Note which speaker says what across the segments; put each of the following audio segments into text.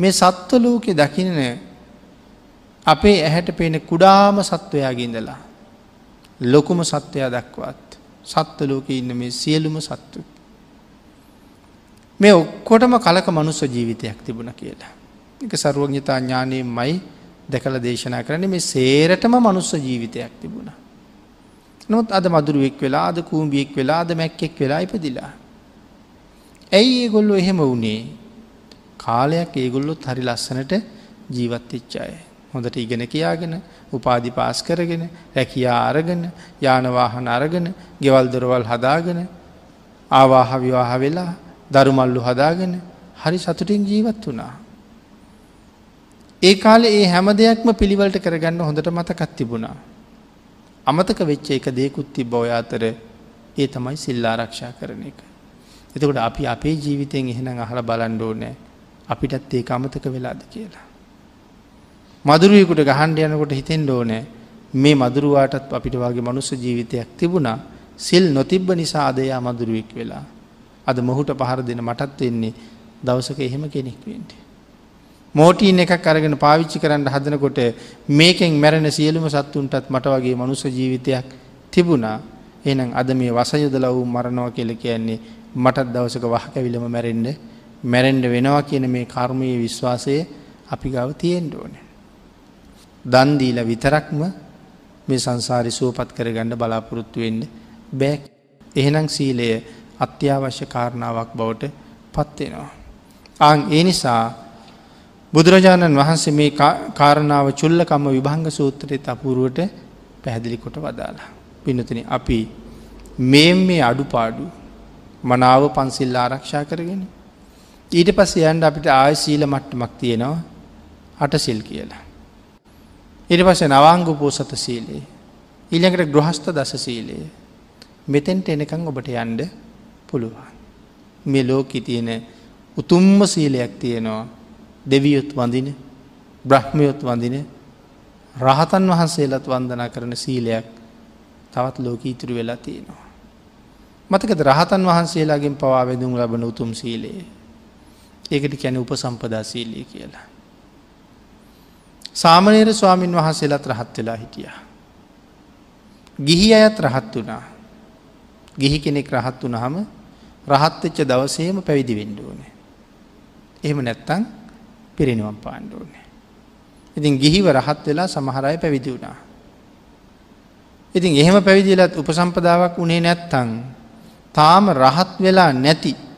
Speaker 1: මේ සත්ව ලෝකෙ දකින අපේ ඇහැට පේන කුඩාම සත්වයාගින්දලා ලොකුම සත්වයා දක්වාත් සත්ව ලෝක ඉන්න මේ සියලුම සත්තු. මේ ඔක්කොටම කලක මනුස්ස ජීවිතයක් තිබුණ කියලා. එක සරුවඥතා ඥානයෙන් මයි දැකල දේශනා කරන මේ සේරටම මනුස්ස ජීවිතයක් තිබුණ. නොත් අද මදුරුවෙක් වෙලා අද කූම්බියෙක් වෙලා අද මැක්කෙක් වෙලා ඉපදිලා. ඇයි ඒගොල්ලො එහෙම වුණේ කාලයක් ඒගොල්ලොත් හරි ලස්සනට ජීවත්තිච්චාය. හොඳට ඉගෙන කියාගෙන උපාධි පාස් කරගෙන රැකියා අරගෙන යානවාහන අරගෙන ගෙවල් දොරවල් හදාගෙන ආවාහ විවාහ වෙලා දරුමල්ලු හදාගෙන හරි සතුටින් ජීවත් වුණා. ඒ කාලෙ ඒ හැම දෙයක්ම පිළිවලට කරගන්න හොඳට මතකත් තිබුණා. අමතක වෙච්ච එක දේකුත්ති බෝය අතර ඒ තමයි සිල්ලාරක්ෂා කරන එක. එතකොට අපි අපේ ජීවිතයෙන් එහෙනම් අහල බලන්ඩෝ නෑ අපිටත් ඒ අමතක වෙලාද කියලා. මදුරුවකුට ගහන්ඩ යනකොට හිතෙන් ඕනෑ මේ මදුරුවාටත් අපිට වගේ මනුස්ස ජීවිතයක් තිබුණා සිල් නොතිබ්බ නිසා අදයා මදුරුවෙක් වෙලා. අද මොහුට පහර දෙන මටත් වෙන්නේ දවසක එහෙම කෙනෙක් වෙන්ට. මෝටීන් එකක් අරගෙන පාවිච්චි කරන්න හදනකොට මේකෙන් මැරෙන සියලුම සත්තුන්ටත් මට වගේ මනුස්ස ජීවිතයක් තිබුණා එනම් අද මේ වසයුදල වූ මරණවා කියල කියන්නේ මටත් දවසක වහ කැවිලම මැරෙන්ඩ මැරෙන්ඩ වෙනවා කියන මේ කර්මය විශ්වාසය අපි ගව තියෙන්ට ඕනේ. දන්දීල විතරක්ම මේ සංසාරි සුවපත් කරගන්න බලාපොරොත්තු වෙන්න බෑක් එහෙනම් සීලය අත්‍යවශ්‍ය කාරණාවක් බවට පත්වෙනවා. ආං ඒ නිසා බුදුරජාණන් වහන්සේ මේ කාරණාව චුල්ලකම්ම විභංග සූත්‍රයත් අපුරුවට පැහැදිලි කොට වදාලා. පිනතුන අපි මේ මේ අඩුපාඩු මනාව පන්සිල් ආරක්ෂා කරගෙන. ඊට පස්ස යන්ඩ අපිට ආය සීල මට්ටමක් තියෙනවා අට සිල් කියලා. ඉට පස නවාංගු පෝසත සීලේ. ඉළඟට ගෘහස්ත දස සීලයේ. මෙතෙන්ට එනකං ඔබට යන්ඩ පුළුවන්. මේ ලෝකි තියෙන උතුම්ම සීලයක් තියෙනවා දෙවියොත් වඳින බ්‍රහ්මයොත් වඳින රහතන් වහන්සේලත් වන්දනා කරන සීලයක් තවත් ලෝක ඉතුරු වෙලා තියෙනවා. මතකද රහතන් වහන්සේලාගෙන් පවා වැදුම් ලබන උතුම් සීලයේ. ඒකට කැන උප සම්පදා සීලය කියලා. සාමනේර ස්වාමීන් වහන්සේලත් රහත් වෙලා හිටිය. ගිහි අයත් රහත් වනා. ගිහි කෙනෙක් රහත් වනහම රහත්වෙච්ච දවසේම පැවිදි වෙන්ඩුවනේ. එහෙම නැත්තං පිරිනිවම් පාණ්ඩුවනේ. ඉතින් ගිහිව රහත් වෙලා සමහරය පැවිදි වුණා. ඉතින් එහෙම පැවිදිලත් උපසම්පදාවක් වනේ නැත්තං තාම රහත් වෙලා නැති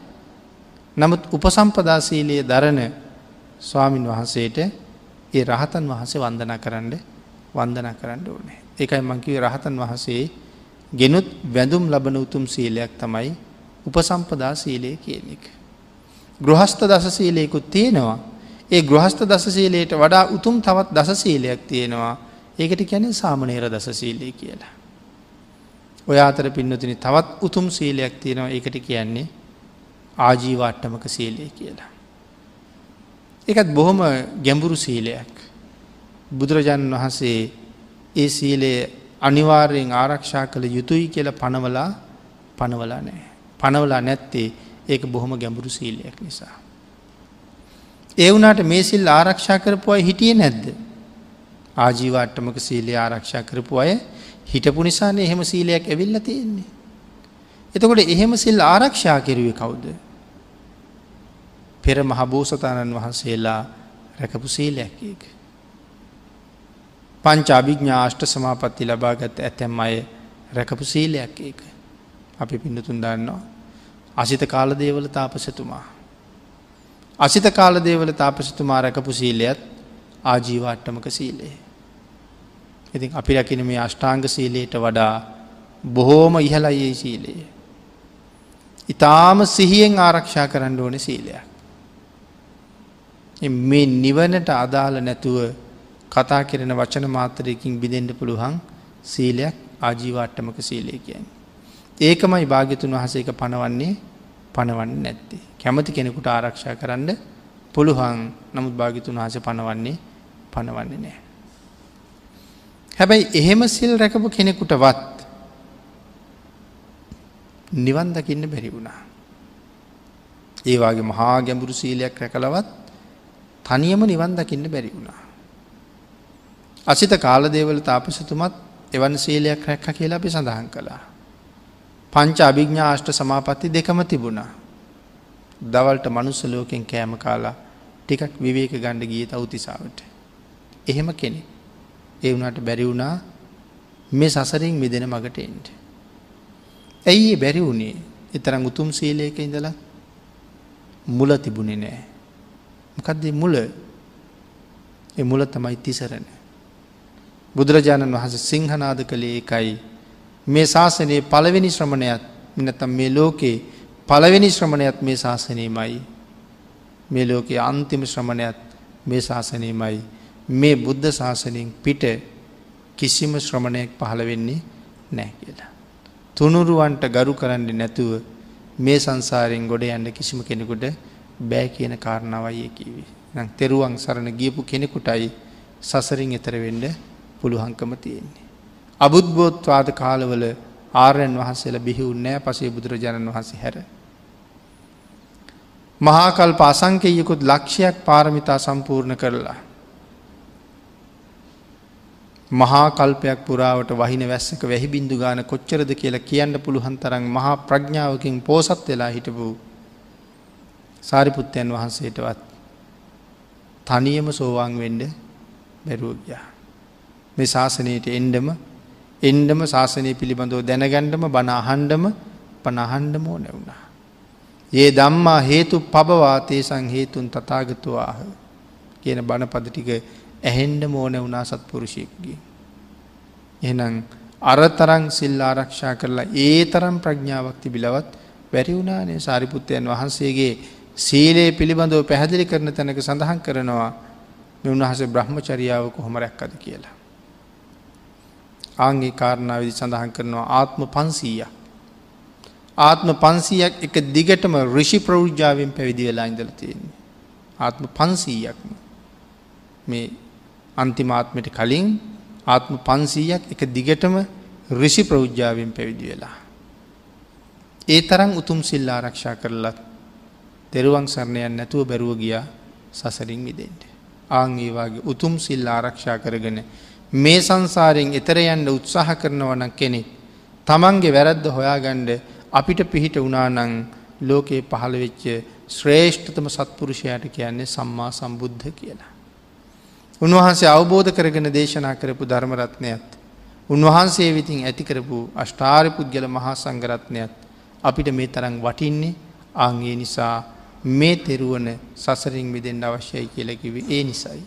Speaker 1: නමුත් උපසම්පදාසීලයේ දරණ ස්වාමින් වහන්සේට ඒ රහතන් වහන්සේ වන්දනා කරන්න වන්දනා කරන්න ඕනේ. ඒකයි මංකිව රහතන් වහන්සේ ගෙනුත් වැඳුම් ලබන උතුම් සීලයක් තමයි උපසම්පදා සීලය කියන එක. ගෘහස්ත දස සීලයකුත් තියෙනවා. ඒ ගෘහස්ත දස සීලයට වඩා උතුම් තවත් දස සීලයක් තියෙනවා. ඒකට කැන සාමනේර දස සීලය කියලා. ඔය අතර පින්නතින තවත් උතුම් සීලයක් තියෙනවා ඒකට කියන්නේ ආජීවාට්ටමක සීලය කියලා. එකත් බොහොම ගැඹුරු සීලයක්. බුදුරජාණන් වහන්සේ ඒ සීලය අනිවාර්යෙන් ආරක්ෂා කළ යුතුයි කියල පනවලා පනවලා නෑ. පනවලා නැත්තේ ඒක බොහොම ගැඹුරු සීලයක් නිසා. ඒ වුනාට මේ සිල් ආරක්ෂා කරපු අය හිටිය නැද්ද. ආජීවාට්ටමක සීලය ආරක්ෂා කරපු අය හිටපු නිසානේ එහෙම සීලයක් ඇවිල්ල තියෙන්නේ. එතකොට එහෙම සිල් ආරක්ෂා කෙරුවේ කවුද. පෙර මහබෝසතාණන් වහන්සේලා රැකපු සීලයක් ඒක. පංච අභිග්ඥාෂ්ට සමාපත්ති ලබාගත් ඇතැම් අය රැකපු සීලයක් ඒක. අපි පිඩතුන් දන්නවා. අසිත කාල දේවල තාපසතුමා. අසිත කාල දේවල තාපසතුමා රැකපු සීලයත් ආජීවාට්ටමක සීලේ. ඉතින් අපි රැකින මේ අෂ්ටාංග සීලයට වඩා බොහෝම ඉහලයේ සීලයේ. ඉතාම සිහියෙන් ආරක්ෂා කරන්න ඕන සීලයක්. මේ නිවනට අදාළ නැතුව කතා කෙරෙන වචන මාතරයකින් බිඳෙන්ට පුළුවන් සීලයක් ආජීවාට්ටමක සීලය කියන්. ඒකමයි භාග්‍යතුන් වහසේක පනවන්නේ පනවන්න නැත්තේ. කැමති කෙනෙකුට ආරක්ෂා කරන්න පුළුවන් නමුත් භාගිතුන් වහස පනවන්නේ පනවන්නේ නෑ. හැබැයි එහෙම සිල් රැකපු කෙනෙකුට වත් නිවන් දකින්න බැරි වුණා. ඒවාගේ මහා ගැඹුරු සීලයක් රැකලවත් තනියම නිවන් දකින්න බැරි වුණා. අසිත කාලදේවල තාපසතුමත් එවන් සීලයක් රැක්ක කියලා අපි සඳහන් කළා. පංච අභිග්ඥාෂ්ට සමාපත්ති දෙකම තිබුණා. දවල්ට මනුස්ස ලෝකෙන් කෑම කාලා ටිකක් විවේක ගණ්ඩ ගිය තවතිසාාවට. එහෙම කෙනෙ. ඒ වුණට බැරි වුණා මේ සසරින් මිදෙන මගට එන්ට. ඇයි බැරි වුණේ එතරම් උතුම් සීලයක ඉඳලා මුල තිබුණේ නෑ. මොකක්ද මුල එ මුල තමයි තිසරණ. බුදුරජාණන් වහස සිංහනාද කළේ එකයි මේ ශාසනයේ පළවෙනි ශ්‍රමණයත් මිනතම් මේ ලෝකයේ පළවෙනි ශ්‍රමණයත් මේ ශාසනයමයි මේ ලෝකයේ අන්තිම ශ්‍රමණයත් මේ ශාසනයමයි මේ බුද්ධ ශාසනයෙන් පිට කිසිම ශ්‍රමණයක් පහළ වෙන්නේ නෑ කියලා. තුනුරුවන්ට ගරු කරන්න නැතුව මේ සංසාරයෙන් ගොඩ යන්න කිසිම කෙනෙකුට බෑ කියන කාරණාවයි කිවි. නම් තෙරුවන් සරණ ගියපු කෙනෙකුටයි සසරින් එතර වෙන්න පුළුවන්කම තියෙන්නේ. අබුද්බෝත්වාද කාලවල ආර්යන් වහන්සේල බිහි උන්නෑ පසේ බුදුරජාණන් වහන්සේ හැර. මහාකල් පාසංකයකුත් ලක්ෂයක් පාරමිතා සම්පූර්ණ කරලා. මහා කල්පයක් පුරාවට වහින වැස්සක වැහි බින්දු ගාන කොච්චරද කියලා කියන්න පුළුවන් තරන් මහා ප්‍රඥාවකින් පෝසත් වෙලා හිටපු සාරිපුත්තයන් වහන්සේටවත් තනියම සෝවාන් වෙන්ඩ බැරුවගයා. මේ ශාසනයට එන්ඩම එන්ඩම ශාසනය පිළිබඳව දැනගණ්ඩම බණ අහන්ඩම පනහන්ඩමෝ නැවුණා. ඒ දම්මා හේතු පබවාතේ සංහේතුන් තතාගතුවාහ කියන බණපද ටික ඇහෙන්ඩ මෝන වුණා සත්පුරුෂයෙක්ගේ. එහනම් අරතරං සිල් ආරක්ෂා කරලා ඒ තරම් ප්‍රඥාවක් තිබිලවත් වැරි වුණානේ සාරිපුත්තයන් වහන්සේගේ සීලේ පිළිබඳව පැහැදිලි කරන තැනක සඳහන් කරනවා මෙ උන්වහස බ්‍රහ්මචරියාව කොහොමරැක් අද කියලා. ආංගේ කාරණාවදි සඳහන් කරනවා ආත්ම පන්සීය. ආත්ම පන්සීයක් එක දිගටම රිෂි ප්‍රෞෘජාවෙන් පැවිදි වෙලා ඉඳල තියෙන්නේ. ආත්ම පන්සීයක්ම මේ අන්තිමාත්මට කලින් ආත්ම පන්සීයක් එක දිගටම රිෂි ප්‍රෞද්ජාවෙන් පැවිදි වෙලා. ඒ තරම් උතුම් සිල් ආරක්ෂා කරලත් තෙරුවන් සරණයන් නැතුව බැරුව ගියා සසරින් විදෙන්ට. ආං ඒවාගේ උතුම් සිල් ආරක්ෂා කරගෙන මේ සංසාරයෙන් එතර යන්න උත්සාහ කරනවන කෙනෙක්. තමන්ගේ වැරද්ද හොයාගණ්ඩ අපිට පිහිට වනානං ලෝකයේ පහළ වෙච්ච ශ්‍රේෂ්ඨතම සත්පුරුෂයට කියන්නේ සම්මා සම්බුද්ධ කියලා. උන්වහන්සේ අවබෝධ කරගෙන දේශනා කරපු ධර්මරත්නයත්. උන්වහන්සේ විතින් ඇති කරපු අෂ්ටාරි පුද්ගල මහා සංගරත්නයත් අපිට මේ තරම් වටින්නේ ආංගේ නිසා මේ තෙරුවන සසරින් මිදෙන්ට අවශ්‍යයි කියලකිව ඒ නිසයි.